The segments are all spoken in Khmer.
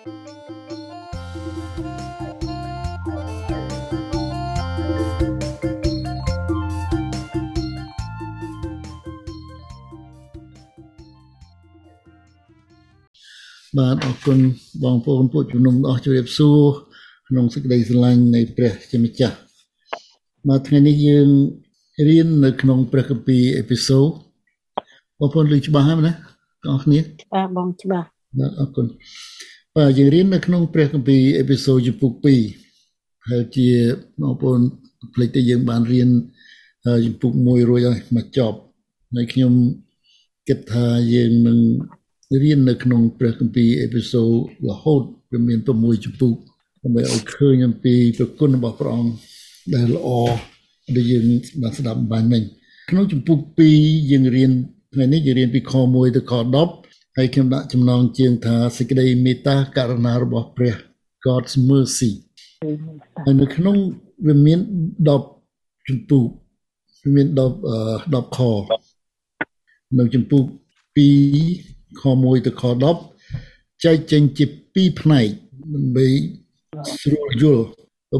បាទអរគុណបងប្អូនពួកជំនុំអស់ជម្រាបសួរក្នុងសេចក្តីស្រឡាញ់នៃព្រះជាម្ចាស់បាទថ្ងៃនេះយើងរៀននៅក្នុងព្រះគម្ពីរអេពីសូតបងប្អូនឮច្បាស់ហើយណាបងប្អូនគ្នាបាទបងច្បាស់បាទអរគុណ បាទយើងរៀននៅក្នុងព្រះគម្ពីរអេពីសូតជំពូក2ហើយជាបងប្អូនផ្លេចទៅយើងបានរៀនជំពូក1រួចហើយមកចប់ហើយខ្ញុំគិតថាយើងនឹងរៀននៅក្នុងព្រះគម្ពីរអេពីសូតរហូតវាមាន6ជំពូកដើម្បីឲ្យឃើញអំពីប្រគុណរបស់ព្រះអង្គដែលល្អដែលយើងបានស្ដាប់បានមិញក្នុងជំពូក2យើងរៀនថ្ងៃនេះយើងរៀនពីខ1ទៅខ10 ហើយខ្ញុំដាក់ចំណងជើងថាសេចក្តីមេត្តាករណារបស់ព្រះ God's mercy ហើយនៅក្នុងវាមាន10ជំពូកវាមាន10 10ខនៅជំពូក2ខ1ទៅខ10ចែកចេញជា2ផ្នែកដើម្បីស្រួលយល់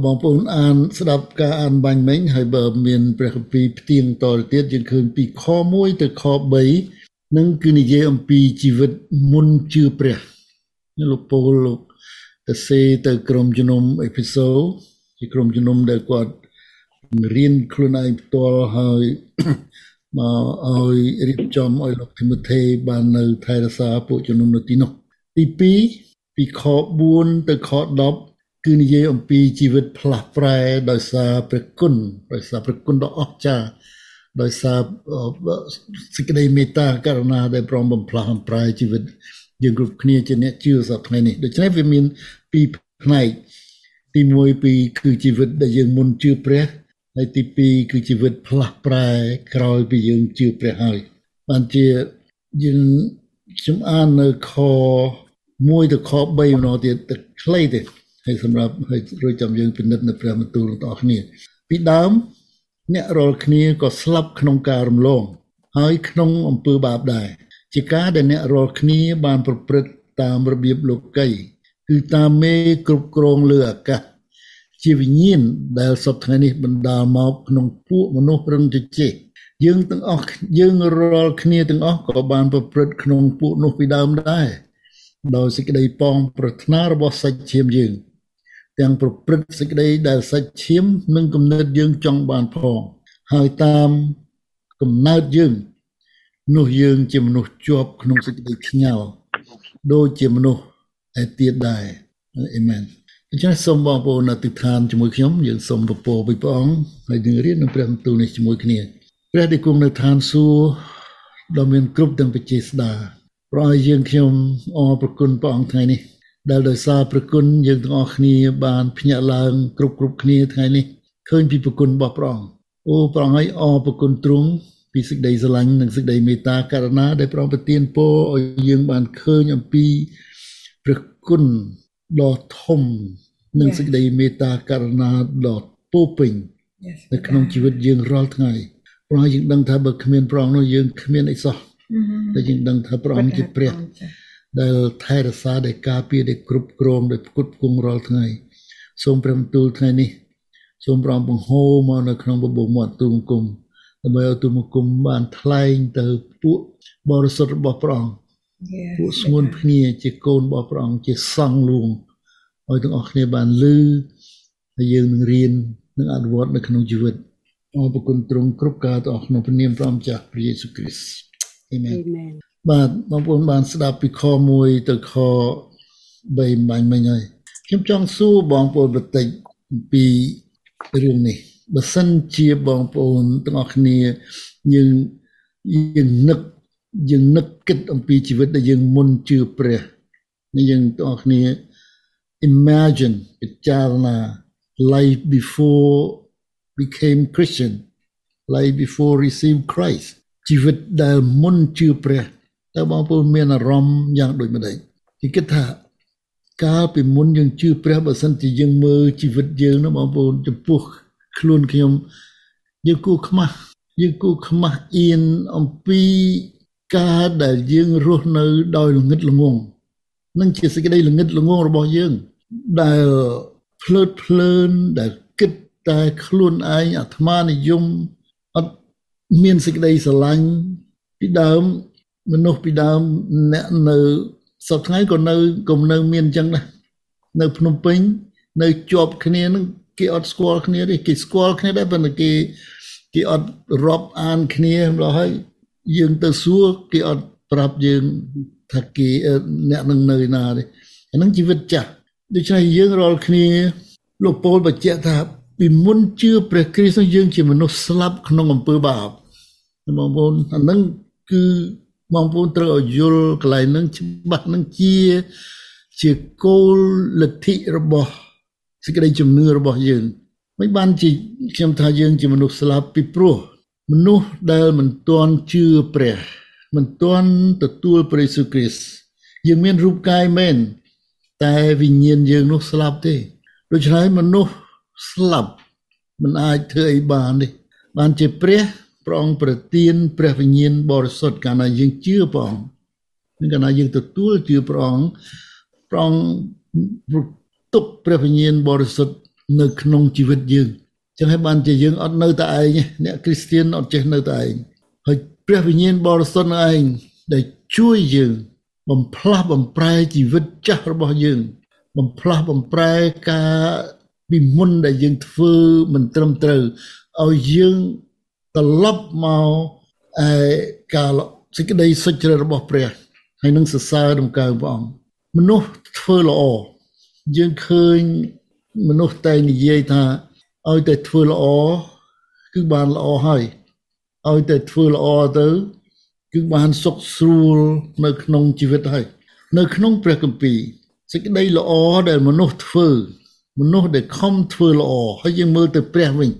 បងប្អូនអានស្ដាប់ការអានបាញ់មិញហើយបើមានព្រះគម្ពីរផ្ទៀងតទៅទៀតយើងឃើញពីខ1ទៅខ3 នឹងគឺនិយាយអំពីជីវិតមុនជឿព្រះលោកពូលលោកទៅសេទៅក្រុមជំនុំអេពីសូជាក្រុមជំនុំដែលគាត់រៀនខ្លួនឯងផ្ទាល់ហើយមកឲ្យរៀបចំឲ្យលោកធីម៉ូថេបាននៅថៃរសាពួកជំនុំនៅទីនោះទី2ពីខ4ទៅខ10គឺនិយាយអំពីជីវិតផ្លាស់ប្រែដោយសារព្រះគុណដោយសារព្រះគុណដ៏អស្ចារ្យ ដោយសារសេចក្តីមេត្តាករណាដែលព្រមបំផ្លាស់បំប្រែជីវិតយើងគ្រប់គ្នាជាអ្នកជឿសប្តាហ៍ថ្ងៃនេះដូច្នេះវាមានពីរផ្នែកទី1ពីគឺជីវិតដែលយើងមុនជឿព្រះហើយទី2គឺជីវិតផ្លាស់ប្រែក្រោយពីយើងជឿព្រះហើយបានជាយើងខ្ញុំអាននៅខ1ទៅខ3ម្ដងទៀតទៅខ្លីទេហើយសម្រាប់ហើយរួចចាំយើងពិនិត្យនៅព្រះបន្ទូលរបស់គ្នាពីដើម អ្នករាល់គ្នាក៏ស្លាប់ក្នុងការរំលង ហើយក្នុងអំពើបាបដែរជាការដែលអ្នករាល់គ្នាបានប្រព្រឹត្តតាមរបៀបលោកីគឺតាមមេគ្រប់គ្រងលើអាកាសជាវិញ្ញាណដែលសពថ្ងៃនេះបណ្ដាលមកក្នុងពួកមនុស្សរឹងជជែកយើងទាំងអស់យើងរាល់គ្នាទាំងអស់ក៏បានប្រព្រឹត្តក្នុងពួកនោះពីដើមដែរដោយសេចក្តីប៉ងប្រាថ្នារបស់សាច់ឈាមយើង ទាំងប្រព្រឹត្តសេចក្តីដែលសាច់ឈាមនិងគំនិតយើងចង់បានផងហើយតាមកំណើតយើង នោះយើងជាមនុស្សជាប់ក្នុងសេចក្តីខ្ញាល់ដូចជាមនុស្សឯទៀតដែរអេមែនអញ្ចឹងសូមបងប្អូនអធិដ្ឋានជាមួយខ្ញុំយើងសូមពពពីព្រះអង្គហើយនឹងរៀននឹងព្រះបន្ទូលនេះជាមួយគ្នាព្រះដែលគង់នៅឋានសួគ៌ដ៏មានគ្រប់ទាំងបច្ចេស្តាប្រឲ្យយើងខ្ញុំអរព្រគុណព្រះអង្គថ្ងៃនេះ ដែលដោយសារព្រះគុណយើងទាំងអស់គ្នាបានភ្ញាក់ឡើងគ្រប់គ្រប់គ្នាថ្ងៃនេះឃើញពីព្រះគុណរបស់ព្រះអង្គអូព្រះអង្គឲ្យអរព្រគុណទ្រង់ពីសេចក្តីស្រឡាញ់និងសេចក្តីមេត្តាករុណាដែលព្រះអង្គប្រទានពរឲ្យយើងបានឃើញអំពីព្រះគុណដ៏ធំនិងសេចក្តីមេត្តាករុណាដ៏ពោពេញនៅក្នុងជីវិតយើងរាល់ថ្ងៃព្រោះយើងដឹងថាបើគ្មានព្រះអង្គនោះយើងគ្មានអីសោះតែយើងដឹងថាព្រះអង្គជាព្រះ ដែលថែរក្សាដែលការពារដែលគ្រប់គ្រងដែលផ្គត់ផ្គង់រាល់ថ្ងៃសូមព្រះបន្ទូលថ្ងៃនេះសូមព្រះអង្គបង្ហូរមកនៅក្នុងបបោមាត់ទូលគុំដើម្បីឲ្យទូលគុំបានថ្លែងទៅពួកបរិសុទ្ធរបស់ព្រះអង្គពួកស្ងួនភ្នាជាកូនរបស់ព្រះអង្គជាសង្ឃលួងឲ្យទាំងអស់គ្នាបានលឺហើយយើងនឹងរៀននិងអនុវត្តនៅក្នុងជីវិតអរគុណទ្រង់គ្រប់ការទាំងអស់ក្នុងព្រះនាមព្រះម្ចាស់ព្រះយេស៊ូវគ្រីស្ទអេមែន បាទបងប្អូនបានស្ដាប់ពីខ1ទៅខ3បាញ់មិញហើយខ្ញុំចង់សួរបងប្អូនបន្តិចពីរឿងនេះបើសិនជាបងប្អូនទាំងអស់គ្នាយើងយើងនឹកយើងនឹកគិតអំពីជីវិតដែលយើងមុនជឿព្រះនេះយើងទាំងអស់គ្នា imagine ពិចារណា life before became Christian life before receive Christ ជីវិតដែលមុនជឿព្រះ តើបងប្អូនមានអារម្មណ៍យ៉ាងដូចម្ដេចគេគិតថាកាលពីមុនយើងជឿព្រះបើសិនជាយើងមើលជីវិតយើងណាបងប្អូនចំពោះខ្លួនខ្ញុំយើងគួរខ្មាស់យើងគួរខ្មាស់អៀនអំពីការដែលយើងរស់នៅដោយល្ងិតល្ងងនឹងជាសេចក្តីល្ងិតល្ងងរបស់យើងដែលភ្លើតភ្លើនដែលគិតតែខ្លួនឯងអាត្មានិយមអត់មានសេចក្តីស្រឡាញ់ពីដើម មនុស្សពីដើមអ្នកនៅសប្តាហ៍ថ្ងៃក៏នៅក៏នៅមានអញ្ចឹងដែរនៅភ្នំពេញនៅជាប់គ្នានឹងគេអត់ស្គាល់គ្នាទេគេស្គាល់គ្នាដែរប៉ុន្តែគេគេអត់រាប់អានគ្នាម្ល៉េះហើយយើងទៅសួរគេអត់ប្រាប់យើងថាគេអ្នកនឹងនៅណាទេអានឹងជីវិតចាស់ដូច្នេះយើងរាល់គ្នាលោកពោលបញ្ជាក់ថាពីមុនជឿព្រះគ្រីស្ទយើងជាមនុស្សស្លាប់ក្នុងអំពើបាបបងប្អូនអានឹងគឺ បងប្អូនត្រូវឲ្យយល់កន្លែងហ្នឹងច្បាស់ហ្នឹងជាជាគោលលទ្ធិរបស់សេចក្តីជំនឿរបស់យើងមិនបានជាខ្ញុំថាយើងជាមនុស្សស្លាប់ពីព្រោះមនុស្សដែលមិនទាន់ជឿព្រះ មិនទាន់ទទួលព្រះយេស៊ូវគ្រីស្ទយើងមានរូបកាយមែនតែវិញ្ញាណយើងនោះស្លាប់ទេដូច្នេះមនុស្សស្លាប់មិនអាចធ្វើអីបានទេបានជាព្រះ ព្រះអង្គប្រទានព្រះវិញ្ញាណបរិសុទ្ធកាលណាយើងជឿព្រះអង្គនឹងកាលណាយើងទទួលជឿព្រះអង្គព្រះអង្គទុកព្រះវិញ្ញាណបរិសុទ្ធនៅក្នុងជីវិតយើងចឹងហើយបានជាយើងអត់នៅតែឯងអ្នកគ្រីស្ទៀនអត់ចេះនៅតែឯងហើយព្រះវិញ្ញាណបរិសុទ្ធឯងដែលជួយយើងបំផ្លាស់បំប្រែជីវិតចាស់របស់យើង បំផ្លាស់បំប្រែការពីមុនដែលយើងធ្វើមិនត្រឹមត្រូវឲ្យយើង ត្រឡប់មកឯការសេចក្តីសុចរិតរបស់ព្រះហើយនឹងសរសើរដំកើងព្រះអង្គមនុស្សធ្វើល្អយើងឃើញមនុស្សតែនិយាយថាឲ្យតែធ្វើល្អគឺបានល្អហើយឲ្យតែធ្វើល្អទៅគឺបានសុខស្រួលនៅក្នុងជីវិតហើយនៅក្នុងព្រះគម្ពីរសេចក្តីល្អដែលមនុស្សធ្វើ មនុស្សដែលខំធ្វើល្អហើយយើងមើលទៅព្រះវិញ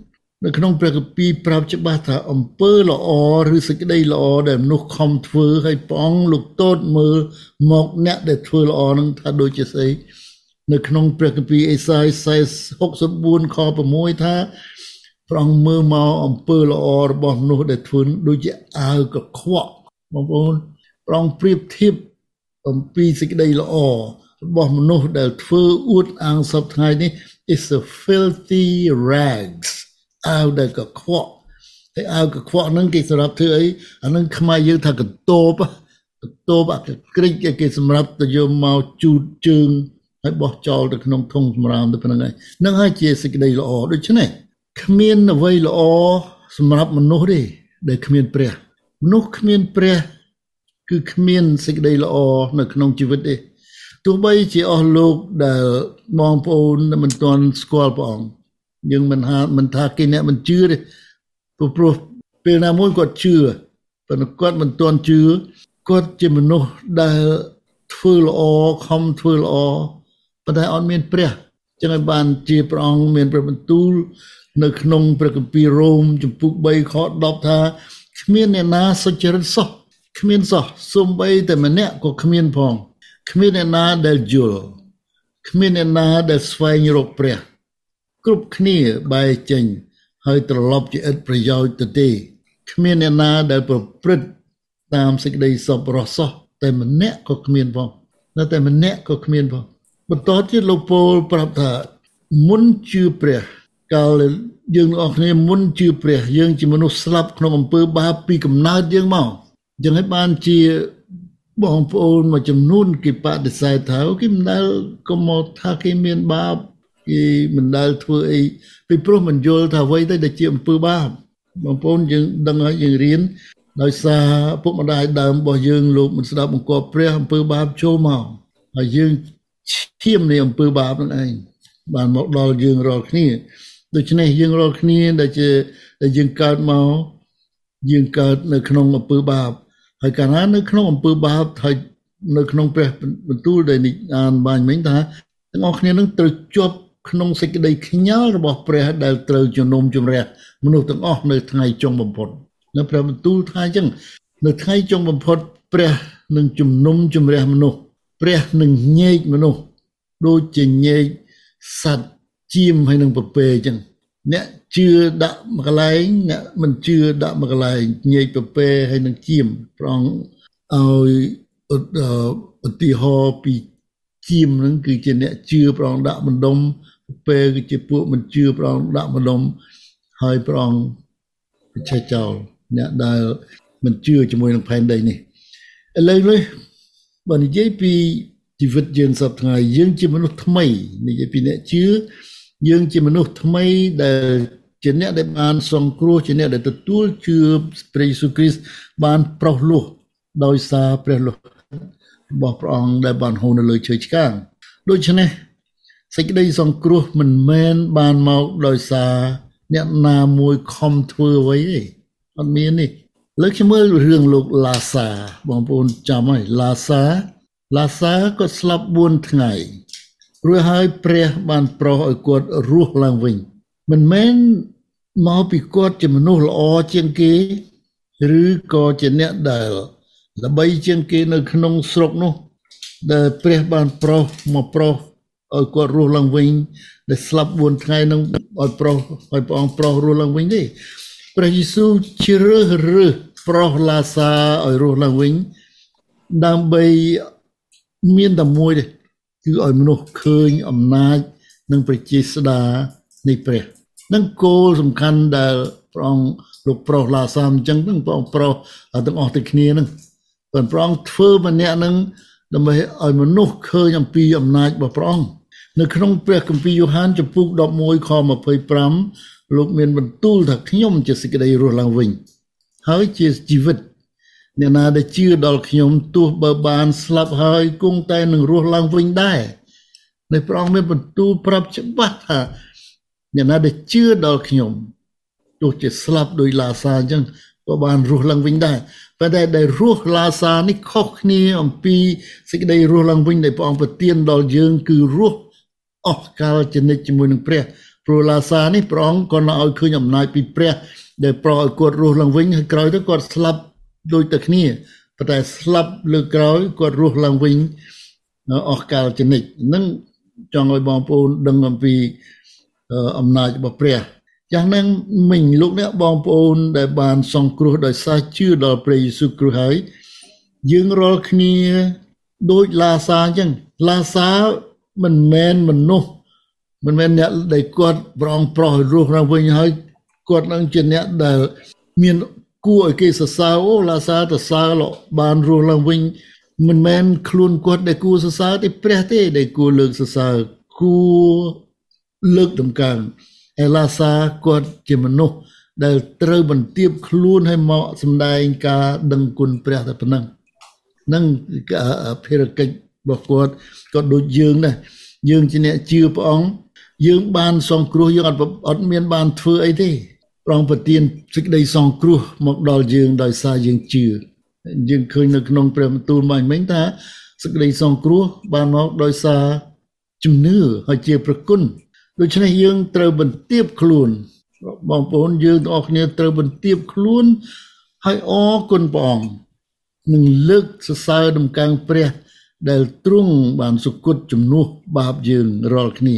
នៅក្នុងព្រះគម្ពីរប្រាប់ច្បាស់ថាអំពើល្អឬសេចក្តីល្អដែលមនុស្សខំធ្វើហើយព្រះអង្គលោកតូតមើលមកអ្នកដែលធ្វើល្អនឹងថាដូចជាស្អីនៅក្នុងព្រះគម្ពីរអេសាយ64ខ6ថាព្រះអង្គមើលមកអំពើល្អរបស់មនុស្សដែលធ្វើដូចជាអាវកខ្វក់បងប្អូនព្រះអង្គប្រៀបធៀបអំពីសេចក្តីល្អរបស់មនុស្សដែលធ្វើអួតអាងសពថ្ងៃនេះ is a filthy rags អាវដែលកខ្វក់ហើយអាវកខ្វក់ហ្នឹងគេសម្រាប់ធ្វើអីអាហ្នឹងខ្មែរយើងថាកតបកតបអាក្រិចគេសម្រាប់ទៅយកមកជូតជើងហើយបោះចោលទៅក្នុងធុងសម្រាមទៅប៉ុណ្្នឹងហើយនឹងហើយជាសេចក្តីល្អដូច្នេះគ្មានអ្វីល្អសម្រាប់មនុស្សទេដែលគ្មានព្រះមនុស្សគ្មានព្រះ គឺគ្មានសេចក្តីល្អនៅក្នុងជីវិតទេទោះបីជាអស់លោកដែលបងប្អូនមិនទាន់ស្គាល់ព្រះអង្គ យើងមិនហាមិនថាគេអ្នកមិនជឿទេព្រោះពេលណាមួយគាត់ជឿប៉ុន្តែគាត់មិនទាន់ជឿគាត់ជាមនុស្សដែលធ្វើល្អខំធ្វើល្អប៉ុន្តែអត់មានព្រះចឹងហើយបានជាព្រះអង្គមានព្រះបន្ទូល នៅក្នុងព្រះគម្ពីររ៉ូមចំពុក3ខ10ថាគ្មានអ្នកណាសុចរិតសោះគ្មានសោះសំបីតែម្នាក់ក៏គ្មានផងគ្មានអ្នកណាដែលយល់គ្មានអ្នកណាដែលស្វែងរកព្រះ គ្រប់គ្នាបែរចេញ ហើយត្រឡប់ជាឥតប្រយោជន៍ទៅទេគ្មានអ្នកណាដែលប្រព្រឹត្តតាមសេចក្តីសប្បុរសសោះតែម្នាក់ក៏គ្មានផងនៅតែម្នាក់ក៏គ្មានផងបន្តទៀតលោកពូលប្រាប់ថាមុនជឿព្រះកាលយើងទាំងអស់គ្នាមុនជឿព្រះយើងជាមនុស្សស្លាប់ក្នុងអំពើបាបពីកំណើតយើងមកចឹងហើយបានជាបងប្អូនមួយចំនួនគេបដិសេធថាគេមិនដែលក៏មកថាគេមានបាប គេមិនដែលធ្វើអីពីព្រោះមិនយល់ថាអ្វីទៅដែលជាអំពើបាបបងប្អូនយើងដឹងហើយយើងរៀនដោយសារពុកម្ដាយដើមរបស់យើងលោកមិនស្ដាប់បង្គាប់ព្រះអំពើបាបចូលមកហើយយើងឈាមនៃអំពើបាបនឹងឯងបានមកដល់យើងរាល់គ្នាដូច្នេះយើងរាល់គ្នាដែលជាដែលយើងកើតមកយើងកើតនៅក្នុងអំពើបាបហើយកាលណានៅក្នុងអំពើបាបហើយនៅក្នុងព្រះបន្ទូលដែលអានបាញ់មិញថាទាំងអស់គ្នានឹងត្រូវជាប់ ក្នុងសេចក្តីខ្ញាល់របស់ព្រះដែលត្រូវជំនុំជម្រះមនុស្សទាំងអស់នៅថ្ងៃចុងបំផុតនៅព្រះបន្ទូលថាអញ្ចឹងនៅថ្ងៃចុងបំផុតព្រះនឹងជំនុំជម្រះមនុស្សព្រះនឹងញែកមនុស្សដូចជាញែកសត្វជៀមហើយនឹងពពែអញ្ចឹងអ្នកជឿដាក់មួយកន្លែងអ្នកមិនជឿដាក់មួយកន្លែងញែកពពែហើយនឹងជៀមប្រងឲ្យឧទាហរណ៍ពីជាមនឹងគឺជាអ្នកជឿព្រះអង្គដាក់បណ្ដុំ ពេលគឺជាពួកមិនជឿព្រះអង្គដាក់បណ្ដុំហើយព្រះអង្គបញ្ឆេះចោលអ្នកដែលមិនជឿជាមួយនឹងផែនដីនេះឥឡូវនេះបើនិយាយពីជីវិតយើងសពថ្ងៃយើងជាមនុស្សថ្មីនិយាយពីអ្នកជឿយើងជាមនុស្សថ្មីដែលជាអ្នកដែលបានសង្គ្រោះជាអ្នកដែលទទួលជឿព្រះយេស៊ូវគ្រីស្ទបានប្រោសលោះដោយសារព្រះលោះរបស់ព្រះអង្គដែលបានហូរនៅលើឈើឆ្កាងដូច្នេះ សេចក្តីសង្គ្រោះមិនមែនបានមកដោយសារអ្នកណាមួយខំធ្វើអ្វីទេអត់មាននេះលើកខ្ញុំមើលរឿងលោកឡាសាបងប្អូនចាំហើយឡាសាឡាសាក៏ស្លាប់4ថ្ងៃរួចហើយព្រះបានប្រោសឲ្យគាត់រស់ឡើងវិញ មិនមែនមកពីគាត់ជាមនុស្សល្អជាងគេ ឬក៏ជាអ្នកដែលល្បីជាងគេនៅក្នុងស្រុកនោះ ដែលព្រះបានប្រោសមកប្រោស ឲ្យគាត់រស់ឡើងវិញដែលស្លាប់4ថ្ងៃនឹងឲ្យប្រោសឲ្យព្រះអង្គប្រោសរស់ឡើងវិញទេព្រះយេស៊ូវជ្រើសរើសប្រោសឡាសាឲ្យរស់ឡើងវិញដើម្បីមានតែមួយទេគឺឲ្យមនុស្សឃើញអំណាចនិងប្រជាស្ដានៃព្រះនឹងគោលសំខាន់ដែលព្រះអង្គលោកប្រុសឡាសាមអញ្ចឹងហ្នឹងព្រះអង្គប្រុសទាំងអស់ទាំងគ្នាហ្នឹងប៉ុន្តែព្រះអង្គធ្វើម្នាក់ហ្នឹងដើម្បីឲ្យមនុស្សឃើញអំពីអំណាចរបស់ព្រះអង្គ នៅក្នុងព្រះគម្ពីរយ៉ូហានចំពុក11ខ25លោកមានបន្ទូលថាខ្ញុំជាសេចក្តីរស់ឡើងវិញ ហើយជាជីវិតអ្នកណាដែលជឿដល់ខ្ញុំទោះបើបានស្លាប់ហើយគង់តែនឹងរស់ឡើងវិញដែរនៅព្រះអង្គមានបន្ទូលប្រាប់ច្បាស់ថាអ្នកណាដែលជឿដល់ខ្ញុំទោះជាស្លាប់ដោយឡាសាអញ្ចឹងក៏បានរស់ឡើងវិញដែរប៉ុន្តែដែលរស់ឡាសានេះខុសគ្នាអំពីសេចក្តីរស់ឡើងវិញដែលព្រះអង្គប្រទានដល់យើងគឺរស់ អស់កលជានិច្ចជាមួយនឹងព្រះព្រោះឡាសានេះព្រះអង្គក៏នៅឲ្យឃើញអំណាចពីព្រះដែលប្រោឲ្យគាត់រស់ឡើងវិញហើយក្រោយទៅគាត់ស្លាប់ដូចតែគ្នាប៉ុន្តែស្លាប់លើក្រោយគាត់រស់ឡើងវិញអស់កលជានិច្ចនឹងចង់ឲ្យបងប្អូនដឹងអំពីអំណាចរបស់ព្រះយ៉ាងហ្នឹងមិញលោកអ្នកបងប្អូនដែលបានសង្គ្រោះដោយសារជឿដល់ព្រះយេស៊ូវគ្រីស្ទហើយយើងរាល់គ្នាដូចឡាសាអញ្ចឹងឡាសា មិនមែនមនុស្សមិនមែនអ្នកដែលគាត់ប្រងប្រោះរស់ឡើងវិញហើយគាត់នឹងជាអ្នកដែលមានគួរឲ្យគេសរសើរអូឡាសាទៅសើរបានរស់ឡើងវិញមិនមែនខ្លួនគាត់ដែលគួរសរសើរទេព្រះទេដែលគួរលើកសរសើរគួរលើកដំកើងអេឡាសាគាត់ជាមនុស្សដែលត្រូវបន្ទាបខ្លួនឲ្យមកសម្ដែងការដឹងគុណព្រះតែប៉ុណ្ណឹងនឹងភារកិច្ច របស់គាត់ក៏ដូចយើងដែរយើងជាអ្នកជឿព្រះអង្គយើងបានសង្គ្រោះយើងអត់អត់មានបានធ្វើអីទេព្រះអង្គប្រទានសេចក្តីសង្គ្រោះមកដល់យើងដោយសារយើងជឿយើងឃើញនៅក្នុងព្រះបន្ទូលមកមិញថាសេចក្តីសង្គ្រោះបានមកដោយសារជំនឿហើយជាប្រគុណដូច្នេះយើងត្រូវបន្ទាបខ្លួនបងប្អូនយើងទាំងអស់គ្នាត្រូវបន្ទាបខ្លួនហើយអរគុណព្រះអង្គនឹងលើកសរសើរដំកើងព្រះ ដែលទ្រង់បានសុគតជំនួសបាបយើងរាល់គ្នា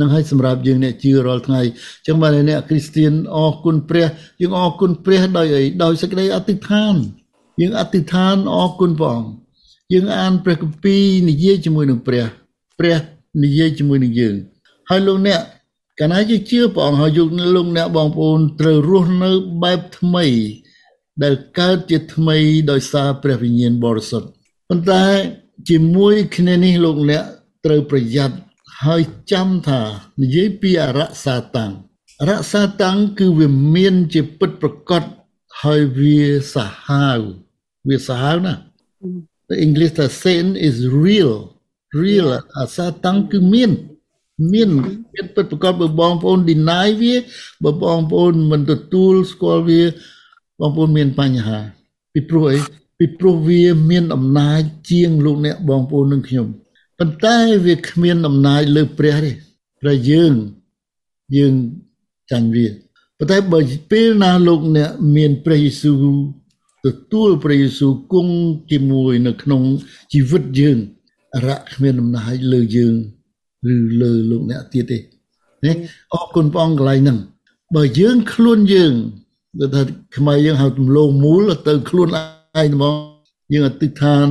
នឹងឲ្យសម្រាប់យើងអ្នកជឿរាល់ថ្ងៃអញ្ចឹងបានអ្នកគ្រីស្ទៀនអរគុណព្រះយើងអរគុណព្រះដោយអីដោយសេចក្តីអធិដ្ឋាន យើងអធិដ្ឋានអរគុណព្រះអង្គយើងអានព្រះគម្ពីរនិយាយជាមួយនឹងព្រះ ព្រះនិយាយជាមួយនឹងយើង ហើយលោកអ្នកកាលណាយើងជឿព្រះអង្គហើយយកលោកអ្នកបងប្អូនត្រូវរស់នៅបែបថ្មី ដែលកើតជាថ្មីដោយសារព្រះវិញ្ញាណបរិសុទ្ធប៉ុន្តែ ជាមួយគ្នានេះលោកអ្នកត្រូវប្រយ័ត្នហើយចាំថានិយាយពីអរសាតាំងអរសាតាំងគឺវាមានជាពិតប្រកបហើយវាសាហាវវាសាហាវណា The English ថា sin is real real អរសាតាំងគឺមានមានមានពិតប្រកបបើបងប្អូន deny វាបើបងប្អូនមិនទទួលស្គាល់វាបងប្អូនមានបញ្ហាពីព្រោះអី ពីព្រោះវាមានអំណាចជាងលោកអ្នកបងប្អូននឹងខ្ញុំប៉ុន្តែវាគ្មានអំណាចលើព្រះទេព្រះយើងយើងចាញ់វាប៉ុន្តែបើពេលណាលោកអ្នកមានព្រះយេស៊ូវទទួលព្រះយេស៊ូវគង់ជាមួយនៅក្នុងជីវិតយើងរៈគ្មានអំណាចលើយើងឬលើលោកអ្នកទៀតទេណាអរគុណព្រះអង្គកន្លែងហ្នឹងបើយើងខ្លួនយើងដូចថាខ្មែរយើងហៅទំលោងមូលទៅខ្លួនឯង ហ្មងយើងអតិថាន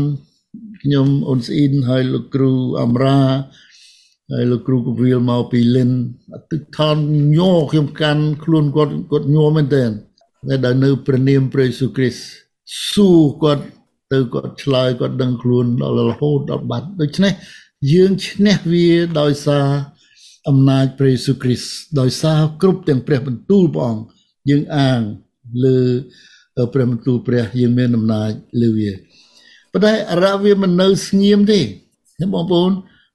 ខ្ញុំអូនស្អ៊ីនហើយលោកគ្រូអមរាហើយលោកគ្រូកវិលមកពីលិនទឹកថនញ័រខ្ញុំកាន់ខ្លួនគាត់គាត់ញ័រមែនតើតែដល់នៅព្រះនាមព្រះយេស៊ូវគ្រីស្ទស៊ូគាត់ទៅគាត់ឆ្លើយគាត់ដឹងខ្លួនដល់រហូតដល់បាត់ដូច្នេះយើងឈ្នះវាដោយសារអំណាចព្រះយេស៊ូវគ្រីស្ទដោយសារគ្រប់ទាំងព្រះបន្ទូលព្រះអង្គយើងអាងលើ ព្រះបន្ទូលព្រះយើងមានអំណាចលើវាប៉ុន្តែអរវាមិននៅស្ងៀមទេបងប្អូន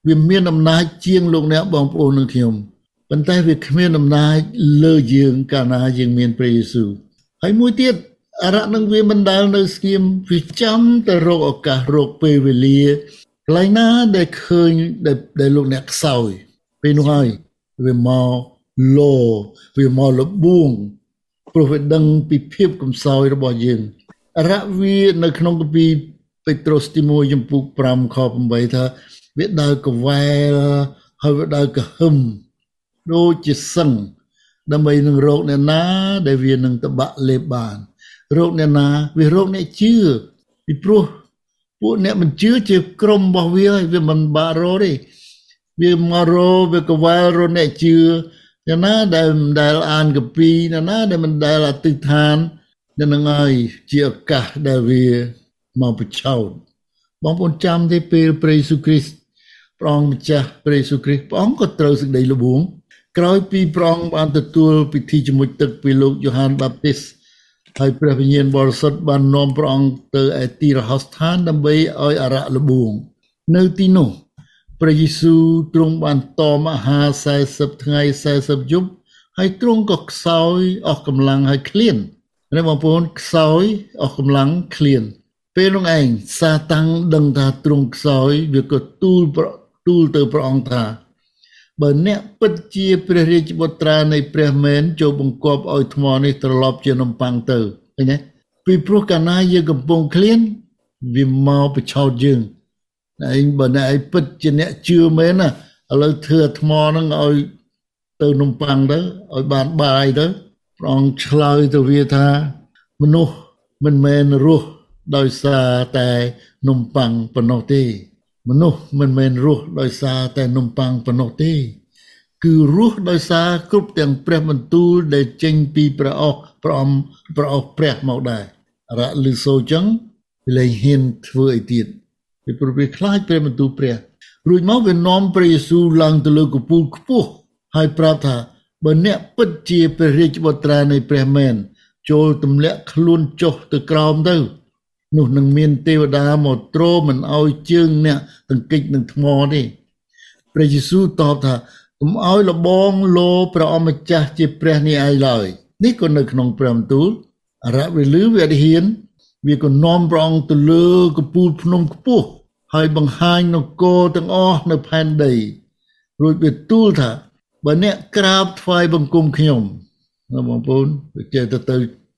វាមានអំណាចជាងលោកអ្នកបងប្អូននិងខ្ញុំប៉ុន្តែវាគ្មានអំណាចលើយើងកាលណាយើងមានព្រះយេស៊ូវហើយមួយទៀតអរៈនឹងវាមិនដែលនៅស្ងៀមវាចាំតែរកឱកាសរកពេលវេលាកន្លែងណាដែលឃើញដែលលោកអ្នកខ្សោយពេលនោះហើយវាមកលោវាមកលបួង ព្រោះវាដឹងពីភាពកំសោយរបស់យើងអរៈវានៅក្នុងគម្ពីរពេត្រុសទី1ចំពុក5ខ8ថាវាដើរកវែលហើយវាដើរកហឹមដូចជាសឹងដើម្បីនឹងរោគអ្នកណាដែលវានឹងតបាក់លេបបានរោគអ្នកណាវារោគអ្នកជឿពីព្រោះពួកអ្នកមិនជឿជាក្រុមរបស់វាហើយវាមិនបាក់រោទេវាមករោវាកវែលរោអ្នកជឿ អ្នកណាដែលមិនដែលអានកពីអ្នកណាដែលមិនដែលអតិថាននឹងហើយជាឱកាសដែលវាមកបិឆោតបងប្អូនចាំទេពេលព្រះយេស៊ូវគ្រីស្ទព្រះអង្គម្ចាស់ព្រះយេស៊ូវគ្រីស្ទព្រះអង្គក៏ត្រូវសេចក្តីល្បួងក្រោយពីព្រះអង្គបានទទួលពិធីជំនួចទឹកពីលោកយ៉ូហានបាបទីសហើយព្រះវិញ្ញាណបរិសុទ្ធបាននាំព្រះអង្គទៅឯទីរហោស្ថានដើម្បីឲ្យអរៈល្បួង នៅទីនោះ ព្រះយេស៊ូវទ្រង់បានតមអាហារ40ថ្ងៃ40យប់ហើយទ្រង់ក៏ខ្សោយអស់កម្លាំងហើយឃ្លានណាបងប្អូនខ្សោយអស់កម្លាំងឃ្លាន ពេលនោះឯងសាតាំងដឹងថាទ្រង់ខ្សោយវាក៏ទូលទូលទៅព្រះអង្គថាបើអ្នកពិតជាព្រះរាជបុត្រានៃព្រះមែនចូលបង្គាប់ឲ្យថ្មនេះត្រឡប់ជានំប៉័ងទៅឃើញទេពីព្រោះកាលណាយើងកំពុងឃ្លានវាមកបឆោតយើង ឯងបើអ្នកឯងពិតជាអ្នកជឿមែនណាឥឡូវធ្វើថ្មហ្នឹងឲ្យទៅនំប៉័ងទៅឲ្យបានបាយទៅព្រះអង្គឆ្លើយទៅវាថាមនុស្សមិនមែនរស់ដោយសារតែនំប៉័ងប៉ុណ្ណោះទេ មនុស្សមិនមែនរស់ដោយសារតែនំប៉័ងប៉ុណ្ណោះទេ គឺរស់ដោយសារគ្រប់ទាំងព្រះបន្ទូលដែលចេញពីព្រះអស់ព្រះអំព្រះអស់ព្រះមកដែររៈលឺសូចឹងលែងហ៊ានធ្វើអីទៀត ពីព្រោះវាខ្លាចព្រះបន្ទូលព្រះរួចមកវានាំព្រះយេស៊ូវឡើងទៅលើកំពូលខ្ពស់ហើយប្រាប់ថាបើអ្នកពិតជាព្រះរាជបុត្រានៃព្រះមែនចូលទម្លាក់ខ្លួនចុះទៅក្រោមទៅនោះនឹងមានទេវតាមកទ្រមិនអោយជើងអ្នកទង្គិចនឹងថ្មទេព្រះយេស៊ូវតបថាកុំអោយលបងលោព្រះអម្ចាស់ជាព្រះនេះឯងឡើយនេះក៏នៅក្នុងព្រះបន្ទូលអរៈវិលឺវិរិហានវាក៏នាំព្រះអង្គទៅលើកំពូលភ្នំខ្ពស់ ហើយបង្ហាញនគរទាំងអស់នៅផែនដីរួចវាទូលថាបើអ្នកក្រាបថ្វាយបង្គំខ្ញុំបងប្អូនវាចេះទៅទៅ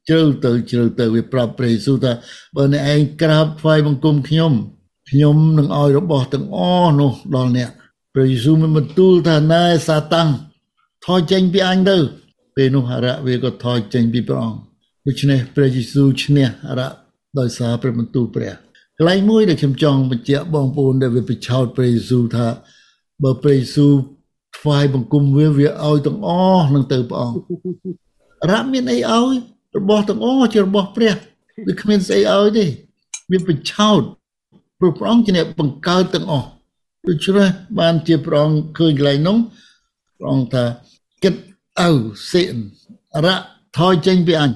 ជ្រៅទៅជ្រៅទៅវាប្រាប់ព្រះយេស៊ូវថាបើអ្នកឯងក្រាបថ្វាយបង្គំខ្ញុំខ្ញុំនឹងឲ្យរបស់ទាំងអស់នោះដល់អ្នកព្រះយេស៊ូវមានបន្ទូលថាណែសាតាំងថយចេញពីអញទៅពេលនោះអរៈវាក៏ថយចេញពីព្រះអង្គដូច្នេះព្រះយេស៊ូវឈ្នះអរៈដោយសារព្រះបន្ទូលព្រះ កន្លែងមួយដែលខ្ញុំចង់បញ្ជាក់បងប្អូនដែលវាបិឆោតព្រះយេស៊ូវថាបើព្រះយេស៊ូវថ្វាយបង្គំវាវាឲ្យទាំងអស់នឹងទៅព្រះអង្គរ៉ាមានអីឲ្យរបស់ទាំងអស់ជារបស់ព្រះវាគ្មានស្អីឲ្យទេវាបញ្ឆោតព្រោះព្រះអង្គជាអ្នកបង្កើតទាំងអស់ដូច្នេះបានជាព្រះអង្គឃើញកន្លែងនោះព្រះអង្គថាគិតអើសេនរៈថយចេញពីអញ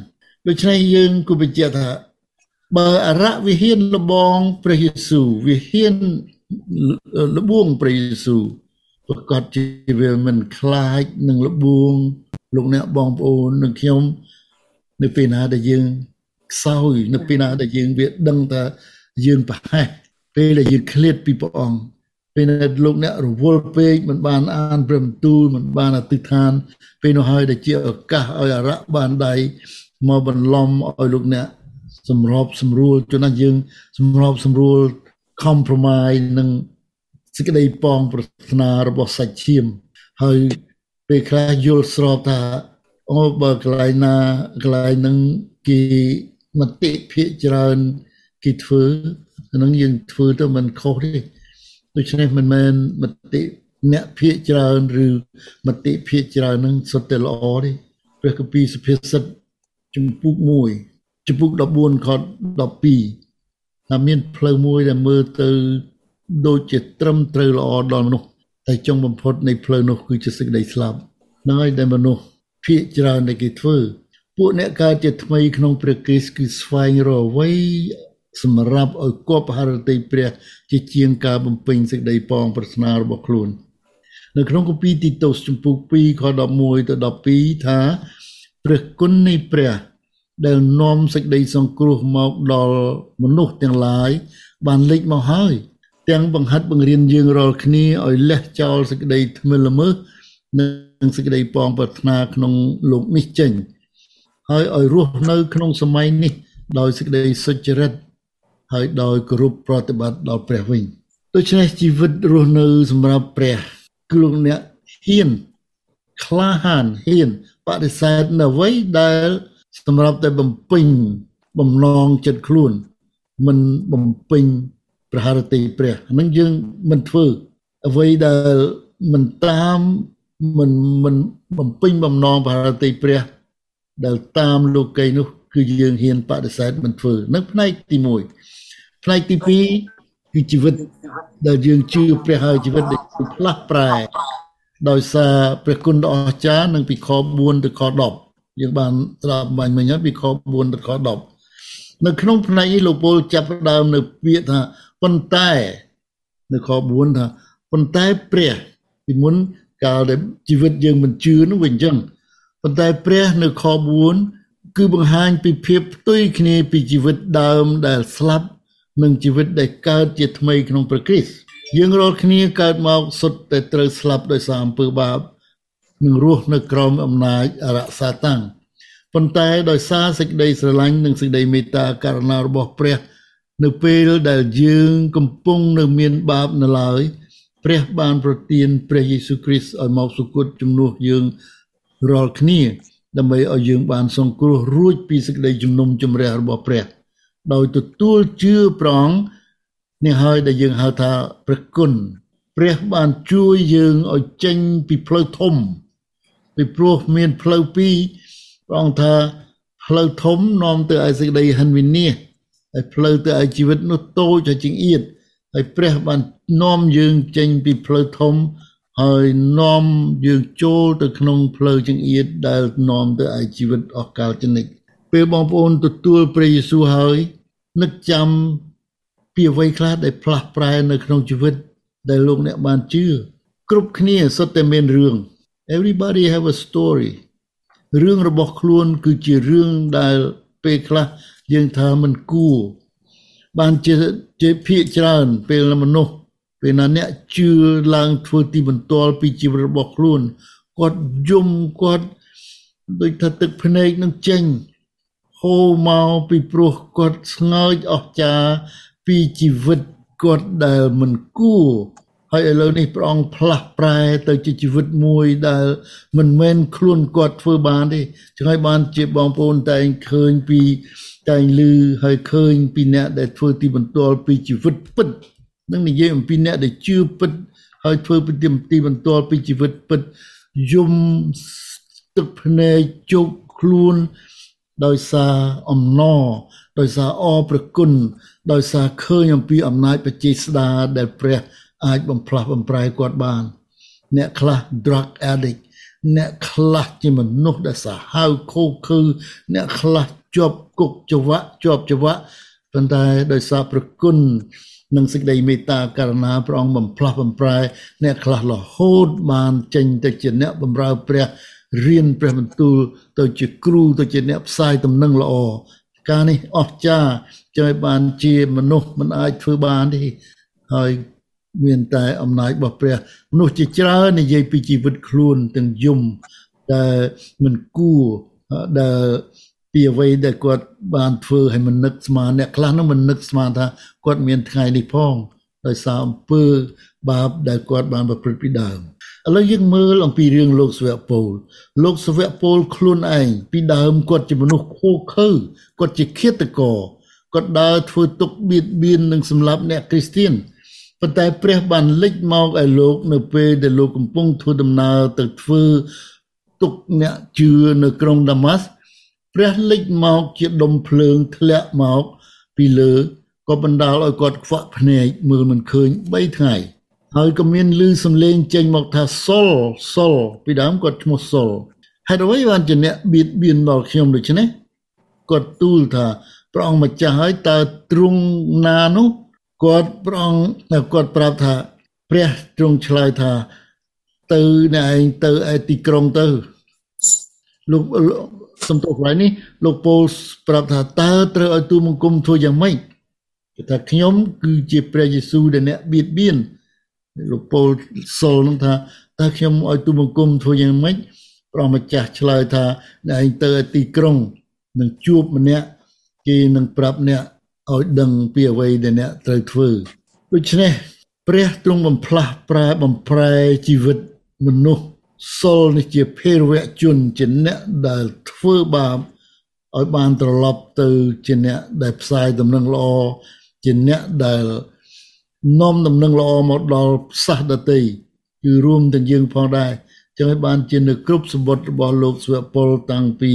ដូច្នេះយើងគូបញ្ជាក់ថា បើអរៈវិហានលបងព្រះយេស៊ូវវិហានលបងព្រះយេស៊ូវប្រកាសជាវាមិនខ្លាចនឹងលបងលោកអ្នកបងប្អូននិងខ្ញុំនៅពេលណាដែលយើងខ្សោយនៅពេលណាដែលយើងវាដឹងថាយើងប្រហែសពេលដែលយើងឃ្លាតពីព្រះអង្គពេលដែលលោកអ្នករវល់ពេកមិនបានអានព្រះបន្ទូលមិនបានអធិដ្ឋានពេលនោះហើយដែលជាឱកាសឲ្យអរៈបានដៃមកបន្លំឲ្យលោកអ្នក សម្របសម្រួលជួនណាយើង សម្របសម្រួល compromise នឹងសេចក្តីប៉ងប្រាថ្នារបស់សាច់ឈាមហើយពេលខ្លះយល់ស្របថាអូបើកន្លែងណាកន្លែងហ្នឹងគេមតិភាកច្រើនគេធ្វើអានឹងយើងធ្វើទៅមិនខុសទេដូច្នេះមិនមែនមតិអ្នកភាកច្រើនឬមតិភាកច្រើននឹងសុទ្ធតែល្អទេព្រះគម្ពីរសុភាសិតជំពូក1 ជំពូក14ខ12ថាមានផ្លូវមួយដែលមើលទៅដូចជាត្រឹមត្រូវល្អដល់មនុស្សតែចុងបំផុតនៃផ្លូវនោះគឺជាសេចក្តីស្លាប់ហ្នឹងហើយដែលមនុស្សភាកច្រើនដែលគេធ្វើពួកអ្នកកើតជាថ្មីក្នុងព្រះគ្រីស្ទគឺស្វែងរកអ្វីសម្រាប់ឲ្យគប់ហរតីព្រះ ជាជាងការបំពេញសេចក្តីប៉ងប្រាថ្នារបស់ខ្លួននៅក្នុងគម្ពីរទីតូសជំពូក2ខ11ទៅ12ថាព្រះគុណនៃព្រះ ដែលនាំសេចក្តីសង្គ្រោះមកដល់មនុស្សទាំងឡាយបានលេចមកហើយ ទាំងបង្ហាត់បង្រៀនយើងរាល់គ្នាឲ្យលះចោលសេចក្តីថ្មិលល្មើសនិងសេចក្តីប៉ងប្រាថ្នាក្នុងលោកនេះចេញ ហើយឲ្យរស់នៅក្នុងសម័យនេះ ដោយសេចក្តីសុចរិតហើយដោយគោរពប្រតិបត្តិដល់ព្រះវិញដូច្នេះជីវិតរស់នៅសម្រាប់ព្រះគឺលោកអ្នកហ៊ានក្លាហានហ៊ានបដិសេធនៅអ្វីដែល សម្រាប់តែបំពេញបំណងចិត្តខ្លួន មិនបំពេញប្រហារតីព្រះហ្នឹងយើងមិនធ្វើអ្វីដែលមិនតាមមិនមិនបំពេញបំណងប្រហារតីព្រះ ដែលតាមលោកីនោះ គឺយើងហ៊ានបដិសេធមិនធ្វើនៅផ្នែកទី1ផ្នែកទី2គឺជីវិតដែលយើងជឿព្រះហើយជីវិតដែលផ្លាស់ប្រែដោយសារព្រះគុណដ៏អស្ចារ្យនិងពីខ4ទៅខ10 យើងបានស្ដាប់បាញ់មិញហើយពីខ4ទៅខ10នៅក្នុងផ្នែកនេះលោកពលចាប់ដើមនៅពាក្យថាប៉ុន្តែនៅខ4ថាប៉ុន្តែព្រះពីមុនកាលដែលជីវិតយើងមិនជឿនោះវាអញ្ចឹងប៉ុន្តែព្រះនៅខ4គឺបង្ហាញពីភាពផ្ទុយគ្នាពីជីវិតដើមដែលស្លាប់និងជីវិតដែលកើតជាថ្មីក្នុងព្រះគ្រីស្ទយើងរាល់គ្នាកើតមកសុទ្ធតែត្រូវស្លាប់ដោយសារអំពើបាប និងរស់នៅក្រោមអំណាចអរិយសាតាំងប៉ុន្តែដោយសារសេចក្តីស្រឡាញ់និងសេចក្តីមេត្តាករុណារបស់ព្រះ នៅពេលដែលយើងកំពុងនៅមានបាបនៅឡើយព្រះបានប្រទានព្រះយេស៊ូវគ្រីស្ទឲ្យមកសុគតជំនួសយើងរាល់គ្នា ដើម្បីឲ្យយើងបានសង្គ្រោះរួចពីសេចក្តីជំនុំជម្រះរបស់ព្រះ ដោយទទួលជឿប្រងនេះហើយដែលយើងហៅថាព្រះគុណព្រះបានជួយយើងឲ្យចេញពីផ្លូវធំ ពីព្រោះមានផ្លូវពីរព្រះអង្គថាផ្លូវធំនាំទៅឲ្យសេចក្តីហិនវិនាសហើយផ្លូវទៅឲ្យជីវិតនោះតូចហើយជាងអៀតហើយព្រះបាននាំយើងចេញពីផ្លូវធំហើយនាំយើងចូលទៅក្នុងផ្លូវចង្អៀតដែលនាំទៅឲ្យជីវិតអស់កលចនិចពេលបងប្អូនទទួលព្រះយេស៊ូវហើយនឹកចាំពីអ្វីខ្លះដែលផ្លាស់ប្រែនៅក្នុងជីវិតដែលលោកអ្នកបានជឿគ្រប់គ្នាសុទ្ធតែមានរឿង everybody have a story រឿងរបស់ខ្លួនគឺជារឿងដែលពេលខ្លះយើងថាមិនគួរបានជាជាភាកច្រើនពេលមនុស្សពេលណាអ្នកជឿឡើងធ្វើទីបន្ទាល់ពីជីវិតរបស់ខ្លួនគាត់យំគាត់ដូចថាទឹកភ្នែកនឹងចេញហូរមកពីព្រោះគាត់ស្ងើចអស្ចារ្យពីជីវិតគាត់ដែលមិនគួរ ហើយឥឡូវនេះព្រះអង្គផ្លាស់ប្រែទៅជាជីវិតមួយដែលមិនមែនខ្លួនគាត់ធ្វើបានទេចឹងហើយបានជាបងប្អូនតែងឃើញពីតែងឮហើយឃើញពីអ្នកដែលធ្វើទីបន្ទាល់ពីជីវិតពិតនឹងនិយាយអំពីអ្នកដែលជឿពិតហើយធ្វើពីទីបន្ទាល់ពីជីវិតពិតយំទឹកភ្នែកជោគខ្លួនដោយសារអំណរដោយសារអរព្រគុណដោយសារឃើញអំពីអំណាចបច្ចេស្តាដែលព្រះ អាចបំផ្លាស់បំប្រែគាត់បាន អ្នកខ្លះ drug addict អ្នកខ្លះជាមនុស្សដែលសាហាវខូខើអ្នកខ្លះជាប់គុកចវៈជាប់ចវៈប៉ុន្តែដោយសារប្រគុណនិងសេចក្តីមេត្តាករុណាព្រះអង្គបំផ្លាស់បំប្រែ អ្នកខ្លះរហូតបានចេញទៅជាអ្នកបម្រើព្រះរៀនព្រះបន្ទូលទៅជាគ្រូទៅជាអ្នកផ្សាយដំណឹងល្អការនេះអស្ចារ្យជួយបានជាមនុស្សមិនអាចធ្វើបានទេហើយ មានតែអំណាចរបស់ព្រះមនុស្សជាច្រើននិយាយពីជីវិតខ្លួនទាំងយំដែលមិនគួរដែលពីអ្វីដែលគាត់បានធ្វើឲ្យមិននឹកស្មានអ្នកខ្លះនោះមិននឹកស្មានថាគាត់មានថ្ងៃនេះផងដោយសារអំពើបាបដែលគាត់បានប្រព្រឹត្តពីដើមឥឡូវយើងមើលអំពីរឿងលោកសវៈពលលោកសវៈពលខ្លួនឯងពីដើមគាត់ជាមនុស្សខូខើគាត់ជាឃាតករគាត់ដើរធ្វើទុកបៀតបៀននិងសម្លាប់អ្នកគ្រីស្ទាន ប៉ុន្តែព្រះបានលេចមកឲ្យលោកនៅពេលដែលលោកកំពុងធ្វើដំណើរទៅធ្វើទុកអ្នកជឿនៅក្រុងដាម៉ាស់ព្រះលេចមកជាដុំភ្លើងធ្លាក់មកពីលើក៏បណ្ដាលឲ្យគាត់ខ្វាក់ភ្នែកមើលមិនឃើញ3ថ្ងៃហើយក៏មានឮសំឡេងចេញមកថាសុលសុលពីដើមគាត់ឈ្មោះសុលហេតុអ្វីបានជាអ្នកបៀតបៀនដល់ខ្ញុំដូច្នេះគាត់ទូលថាព្រះអង្គម្ចាស់ហើយតើទ្រង់ណានោះ គាត់ព្រះអង្គគាត់ប្រាប់ថាព្រះទ្រង់ឆ្លើយថា ទៅអ្នកឯងទៅឯទីក្រុងទៅលោកសំទោសកន្លែងនេះលោកពូលប្រាប់ថាតើត្រូវឲ្យទូលបង្គំធ្វើយ៉ាងម៉េចគេថាខ្ញុំគឺជាព្រះយេស៊ូវដែលអ្នកបៀតបៀនលោកពូលសុលនឹងថាតើខ្ញុំឲ្យទូលបង្គំធ្វើយ៉ាងម៉េចព្រះម្ចាស់ឆ្លើយថាអ្នកឯងទៅទីក្រុងនឹងជួបម្នាក់គេនឹងប្រាប់អ្នក ឲ្យដឹងពីអ្វីដែលអ្នកត្រូវធ្វើដូច្នេះព្រះទ្រង់បំផ្លាស់ប្រែបំប្រែជីវិតមនុស្សសុលនេះជាភេរវជនជាអ្នកដែលធ្វើបាបឲ្យបានត្រឡប់ទៅជាអ្នកដែលផ្សាយដំណឹងល្អជាអ្នកដែលនាំដំណឹងល្អមកដល់សាសដតីគឺរួមទាំងយើងផងដែរចឹងឲ្យបានជានៅគ្រប់សម្បត្តិរបស់លោកស្វពលតាំងពី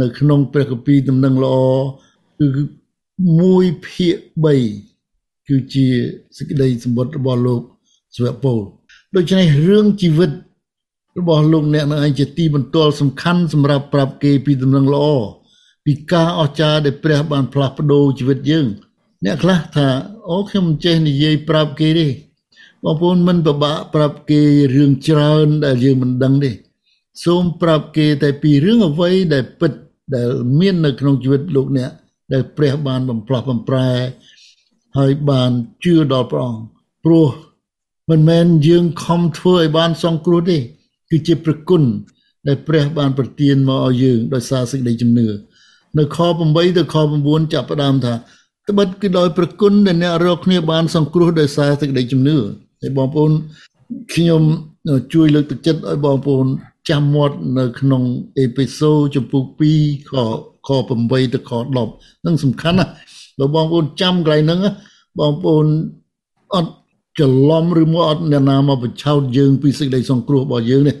នៅក្នុងព្រះគម្ពីរដំណឹងល្អគឺ 1ភាគ3គឺជាសេចក្តីសម្បត្តិរបស់លោកស្វពលដូច្នេះរឿងជីវិតរបស់លោកអ្នកនឹងឯងជាទីបន្ទាល់សំខាន់សម្រាប់ប្រាប់គេពីដំណឹងល្អពីការអស្ចារ្យដែលព្រះបានផ្លាស់ប្ដូរជីវិតយើង អ្នកខ្លះថាអូខ្ញុំមិនចេះនិយាយប្រាប់គេទេបងប្អូនមិនពិបាកប្រាប់គេរឿងច្រើនដែលយើងមិនដឹងទេសូមប្រាប់គេតែពីរឿងអ្វីដែលពិតដែលមាននៅក្នុងជីវិតលោកអ្នក ដែលព្រះបានបំផ្លាស់បំប្រែហើយបានជឿដល់ព្រះអង្គព្រោះមិនមែនយើងខំធ្វើឲ្យបានសង្គ្រោះទេគឺជាប្រគុណដែលព្រះបានប្រទានមកឲ្យយើងដោយសារសេចក្តីជំនឿនៅខ8ទៅខ9ចាប់ផ្ដើមថាត្បិតគឺដោយប្រគុណដែលអ្នករកគ្នាបានសង្គ្រោះដោយសារសេចក្តីជំនឿហើយបងប្អូនខ្ញុំជួយលើកទឹកចិត្តឲ្យបងប្អូនចាំមាត់នៅក្នុងអេពីសូតចំពុក2ខ ខ8ទៅខ10នឹងសំខាន់ណាស់បើបងប្អូនចាំកន្លែងហ្នឹងបងប្អូនអត់ច្រឡំឬមកអត់អ្នកណាមកបញ្ឆោតយើងពីសេចក្តីសង្គ្រោះរបស់យើងនេះ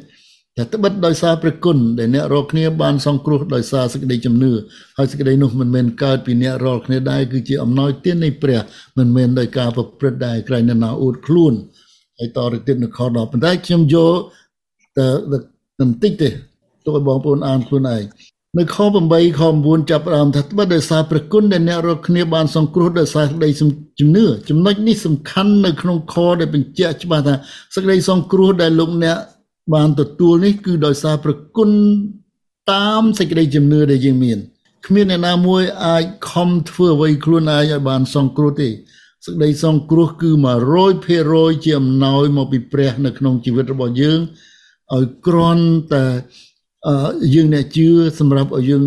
តែត្បិតដោយសារព្រះគុណដែលអ្នករាល់គ្នាបានសង្គ្រោះដោយសារសេចក្តីជំនឿហើយសេចក្តីនោះមិនមែនកើតពីអ្នករាល់គ្នាដែរគឺជាអំណោយទាននៃព្រះមិនមែនដោយការប្រព្រឹត្តដែរក្រែងអ្នកណាអួតខ្លួនហើយតទៅទៀតនៅខ10ប៉ុន្តែខ្ញុំយកតែបន្តិចទេទុកឲ្យបងប្អូនអានខ្លួនឯង នៅខ8ខ9ចាប់ផ្ដើមថាត្បិតដោយសារព្រះគុណដែលអ្នករាល់គ្នាបានសង្គ្រោះដោយសារក្តីជំនឿចំណុចនេះសំខាន់នៅក្នុងខដែលបញ្ជាក់ច្បាស់ថាសេចក្តីសង្គ្រោះដែលលោកអ្នកបានទទួលនេះគឺដោយសារព្រះគុណតាមសេចក្តីជំនឿដែលយើងមានគ្មានអ្នកណាមួយអាចខំធ្វើអ្វីខ្លួនឯងឲ្យបានសង្គ្រោះទេសេចក្តីសង្គ្រោះគឺ100%ជាអំណោយមកពីព្រះ នៅក្នុងជីវិតរបស់យើងឲ្យគ្រាន់តែ យើងអ្នកជឿសម្រាប់ឲ្យយើង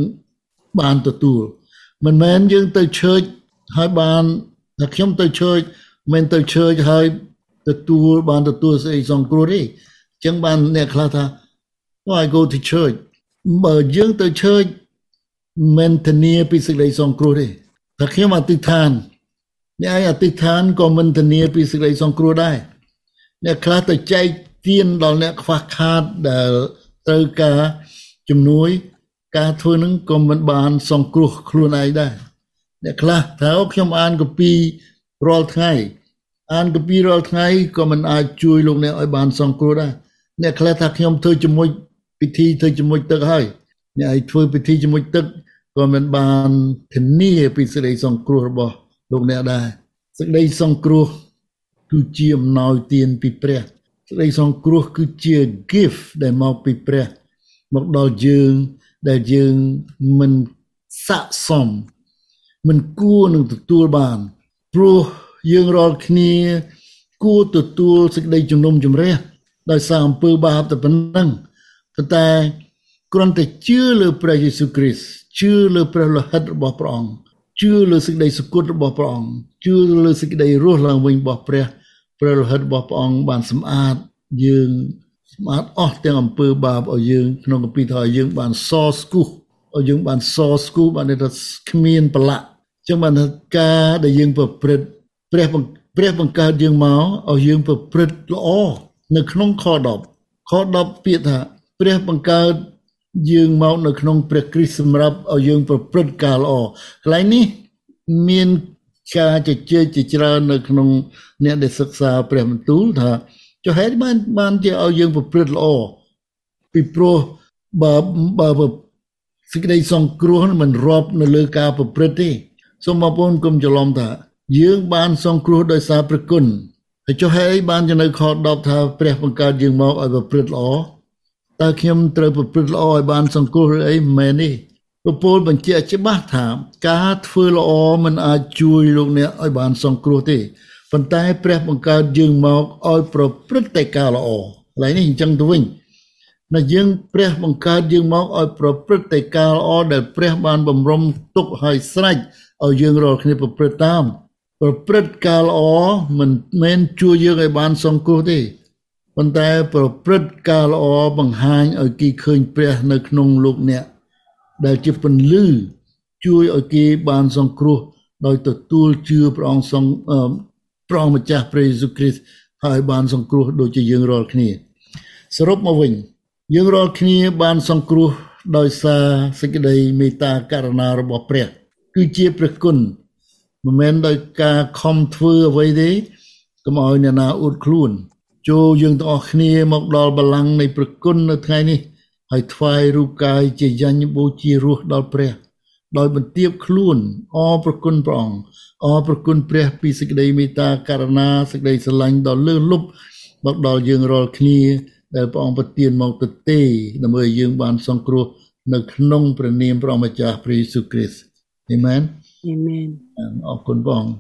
បានទទួល មិនមែនយើងទៅឈើចហើយបានតែខ្ញុំទៅឈើចមិនទៅឈើចហើយទទួលបានទទួលស្អីសង្គ្រោះទេអញ្ចឹងបានអ្នកខ្លះថា why go to church បើយើងទៅឈើចមិនធានាពីសេចក្តីសង្គ្រោះទេតែខ្ញុំអធិដ្ឋានអ្នកឯងអធិដ្ឋានក៏មិនធានាពីសេចក្តីសង្គ្រោះដែរអ្នកខ្លះទៅចែកទានដល់អ្នកខ្វះខាតដែល ត្រូវការជំនួយ ការធ្វើនឹងក៏មិនបាន សង្គ្រោះខ្លួនឯងដែរអ្នកខ្លះថាខ្ញុំអានកពីរាល់ថ្ងៃអានកពីរាល់ថ្ងៃក៏មិនអាចជួយលោកអ្នកឲ្យបានសង្គ្រោះដែរអ្នកខ្លះថាខ្ញុំធ្វើជាមួយពិធីធ្វើជាមួយទឹកហើយអ្នកឲ្យធ្វើពិធីជាមួយទឹកក៏មិនបានធានាពីសេចក្តីសង្គ្រោះរបស់លោកអ្នកដែរសេចក្តីសង្គ្រោះគឺជាអំណោយទានពីព្រះ សេចក្តីសង្គ្រោះគឺជា gift ដែលមកពីព្រះមកដល់យើងដែលយើងមិនស័កសមមិនគួរនឹងទទួលបានព្រោះយើងរាល់គ្នា គួរទទួលសេចក្តីជំនុំជម្រះដោយសារអំពើបាបតែប៉ុណ្ណឹងប៉ុន្តែគ្រាន់តែជឿលើព្រះយេស៊ូវគ្រីស្ទជឿលើព្រះលោហិតរបស់ព្រះអង្គជឿលើសេចក្តីសុគតរបស់ព្រះអង្គជឿលើសេចក្តីរស់ឡើងវិញរបស់ព្រះ ព្រះលោហិតរបស់ព្រះអង្គបានសម្អាតយើងសម្អាតអស់ទាំងអំពើបាបឲ្យយើងក្នុងគម្ពីរថាឲ្យយើងបានសស្គូសឲ្យយើងបានសស្គូសបានថាគ្មានប្រឡាក់ចចឹងបានថាការដែលយើងប្រព្រឹត្តព្រះព្រះបង្កើតយើងមកឲ្យយើងប្រព្រឹត្តល្អនៅក្នុងខ10ខ10ពាក្យថាព្រះបង្កើតយើងមកនៅក្នុងព្រះគ្រីស្ទសម្រាប់ឲ្យយើងប្រព្រឹត្តការល្អកន្លែងនេះមាន ការជជែកជាច្រើននៅក្នុងអ្នកដែលសិក្សាព្រះបន្ទូលថាចុះហេតុបានបានជាឲ្យយើងប្រព្រឹត្តល្អពីព្រោះបើបើសេចក្តីសង្គ្រោះមិនរាប់នៅលើការប្រព្រឹត្តទេសូមបងប្អូនគុំច្រឡំថា យើងបានសង្គ្រោះដោយសារព្រះគុណហើយចុះហេតុអីបានជានៅខ10ថាព្រះបង្កើតយើងមកឲ្យប្រព្រឹត្តល្អតើខ្ញុំត្រូវប្រព្រឹត្តល្អឲ្យបានសង្គ្រោះឬអីមិនមែនទេ ពពលបញ្ជាក់ច្បាស់ថាការធ្វើល្អមិនអាចជួយលោកអ្នកឲ្យបានសង្គ្រោះទេប៉ុន្តែព្រះបង្កើតយើងមកឲ្យប្រព្រឹត្តតែការល្អកន្លែងនេះអញ្ចឹងទៅវិញណាយើងព្រះបង្កើតយើងមកឲ្យប្រព្រឹត្តតែការល្អដែលព្រះបានបំរុងទុកឲ្យស្រេចឲ្យយើងរាល់គ្នាប្រព្រឹត្តតាម ប្រព្រឹត្តការល្អមិនមែនជួយយើងឲ្យបានសង្គ្រោះទេប៉ុន្តែប្រព្រឹត្តការល្អបង្ហាញឲ្យគេឃើញព្រះនៅក្នុងលោកអ្នក ដែលជាពន្លឺជួយឲ្យគេបានសង្គ្រោះដោយទទួលជឿព្រះអង្គសង្ឃព្រះអង្គម្ចាស់ព្រះយេស៊ូវគ្រីស្ទហើយបានសង្គ្រោះដូចជាយើងរាល់គ្នា សរុបមកវិញ យើងរាល់គ្នាបានសង្គ្រោះដោយសារសេចក្តីមេត្តាករុណារបស់ព្រះ គឺជាព្រះគុណមិនមែនដោយការខំធ្វើអ្វីទេកុំឲ្យអ្នកណាអួតខ្លួន ចូលយើងទាំងអស់គ្នាមកដល់បល្ល័ង្កនៃព្រះគុណនៅថ្ងៃនេះ ហើយថ្វាយរូបកាយជាយញ្ញបូជារស់ដល់ព្រះ ដោយបន្ទាបខ្លួនអរប្រគុណព្រះអង្គអរប្រគុណព្រះ ពីសេចក្តីមេត្តាករុណាសេចក្តីស្រឡាញ់ដ៏លើសលប់មកដល់យើងរាល់គ្នាដែលព្រះអង្គប្រទានមកទៅទេដើម្បីឲ្យយើងបានសង្គ្រោះនៅក្នុងព្រះនាមព្រះម្ចាស់ព្រះយេស៊ូវគ្រីស្ទអាមែនអាមែនអរគុណព្រះអង្គ